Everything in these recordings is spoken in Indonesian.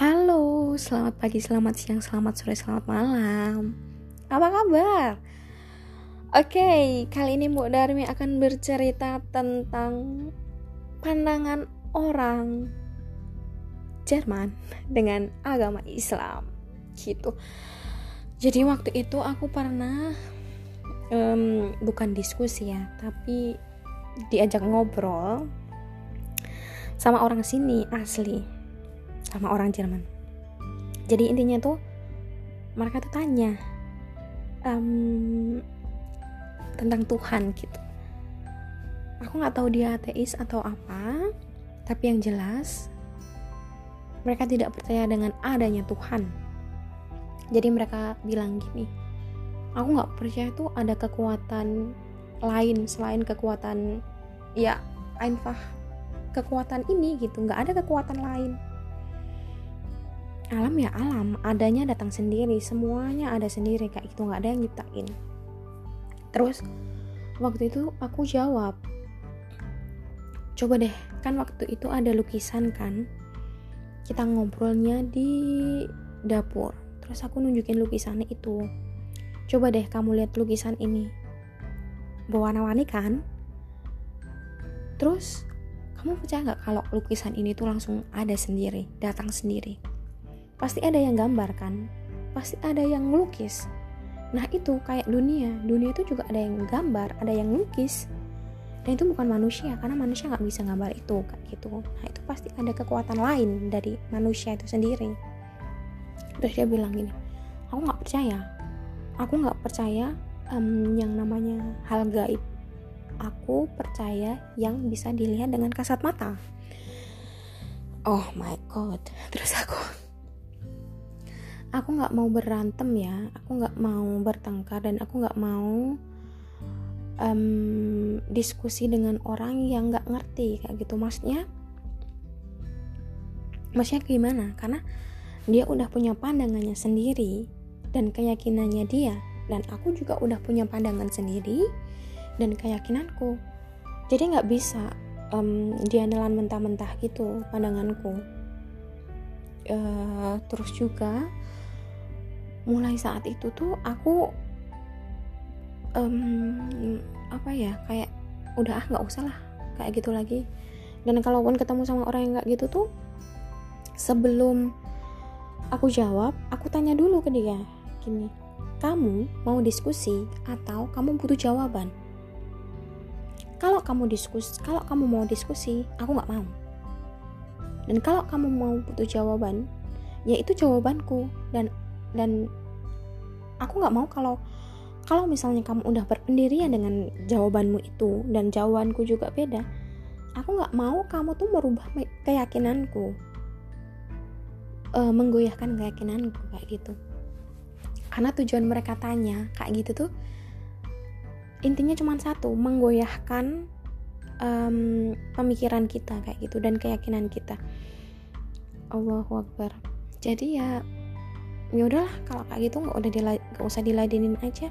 Halo, selamat pagi, selamat siang, selamat sore, selamat malam. Apa kabar? Oke, kali ini Mbak Darmi akan bercerita tentang pandangan orang Jerman dengan agama Islam. Gitu. Jadi waktu itu aku pernah um, bukan diskusi ya, tapi diajak ngobrol sama orang sini asli. Sama orang Jerman. Jadi intinya tuh mereka tuh tanya um, tentang Tuhan gitu. Aku nggak tahu dia ateis atau apa tapi yang jelas mereka tidak percaya dengan adanya Tuhan. Jadi mereka bilang gini aku nggak percaya tuh ada kekuatan lain selain kekuatan ya einfach kekuatan ini gitu nggak ada kekuatan lain. Alam ya alam adanya datang sendiri semuanya ada sendiri kayak itu nggak ada yang nyiptain. Terus waktu itu aku jawab coba deh kan waktu itu ada lukisan kan kita ngobrolnya di dapur. Terus aku nunjukin lukisannya itu coba deh kamu lihat lukisan ini. Berwarna-warni kan? Terus kamu percaya nggak kalau lukisan ini tuh langsung ada sendiri datang sendiri? Pasti ada yang gambar kan? Pasti ada yang melukis nah itu kayak dunia. Dunia itu juga ada yang gambar ada yang lukis dan itu bukan manusia karena manusia nggak bisa gambar itu kayak gitu. Nah itu pasti ada kekuatan lain dari manusia itu sendiri. Terus dia bilang gini aku nggak percaya. Aku nggak percaya um, yang namanya hal gaib aku percaya yang bisa dilihat dengan kasat mata. Oh my god. Terus aku aku nggak mau berantem ya. Aku nggak mau bertengkar dan aku nggak mau um, diskusi dengan orang yang nggak ngerti kayak gitu. Maksudnya maksudnya gimana? Karena dia udah punya pandangannya sendiri dan keyakinannya dia. Dan aku juga udah punya pandangan sendiri dan keyakinanku. Jadi nggak bisa um, dia nelan mentah-mentah gitu pandanganku. Uh, terus juga mulai saat itu tuh aku um, apa ya kayak udah ah nggak usah lah kayak gitu lagi. Dan kalaupun ketemu sama orang yang nggak gitu tuh sebelum aku jawab aku tanya dulu ke dia gini kamu mau diskusi atau kamu butuh jawaban kalau kamu diskusi kalau kamu mau diskusi aku nggak mau. Dan kalau kamu mau butuh jawaban ya itu jawabanku. Dan dan aku nggak mau kalau kalau misalnya kamu udah berpendirian dengan jawabanmu itu dan jawabanku juga beda aku nggak mau kamu tuh merubah keyakinanku. E, menggoyahkan keyakinanku kayak gitu. Karena tujuan mereka tanya kayak gitu tuh intinya cuma satu menggoyahkan um, pemikiran kita kayak gitu dan keyakinan kita. Allahu Akbar. Jadi ya ya udahlah kalau kayak gitu nggak udah nggak usah diladenin aja.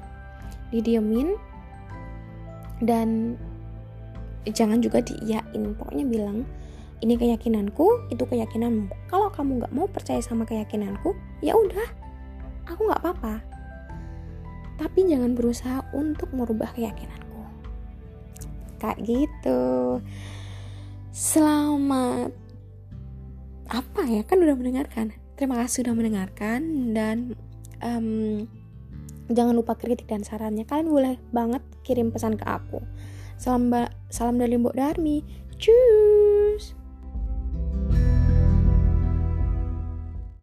Didiemin dan jangan juga diiyain. Pokoknya bilang ini keyakinanku itu keyakinanmu. Kalau kamu nggak mau percaya sama keyakinanku ya udah aku nggak apa-apa tapi jangan berusaha untuk merubah keyakinanku kayak gitu selamat apa ya kan udah mendengarkan Terima kasih sudah mendengarkan dan um, jangan lupa kritik dan sarannya. Kalian boleh banget kirim pesan ke aku. Salam salam dari Mbok Darmi. Cuy.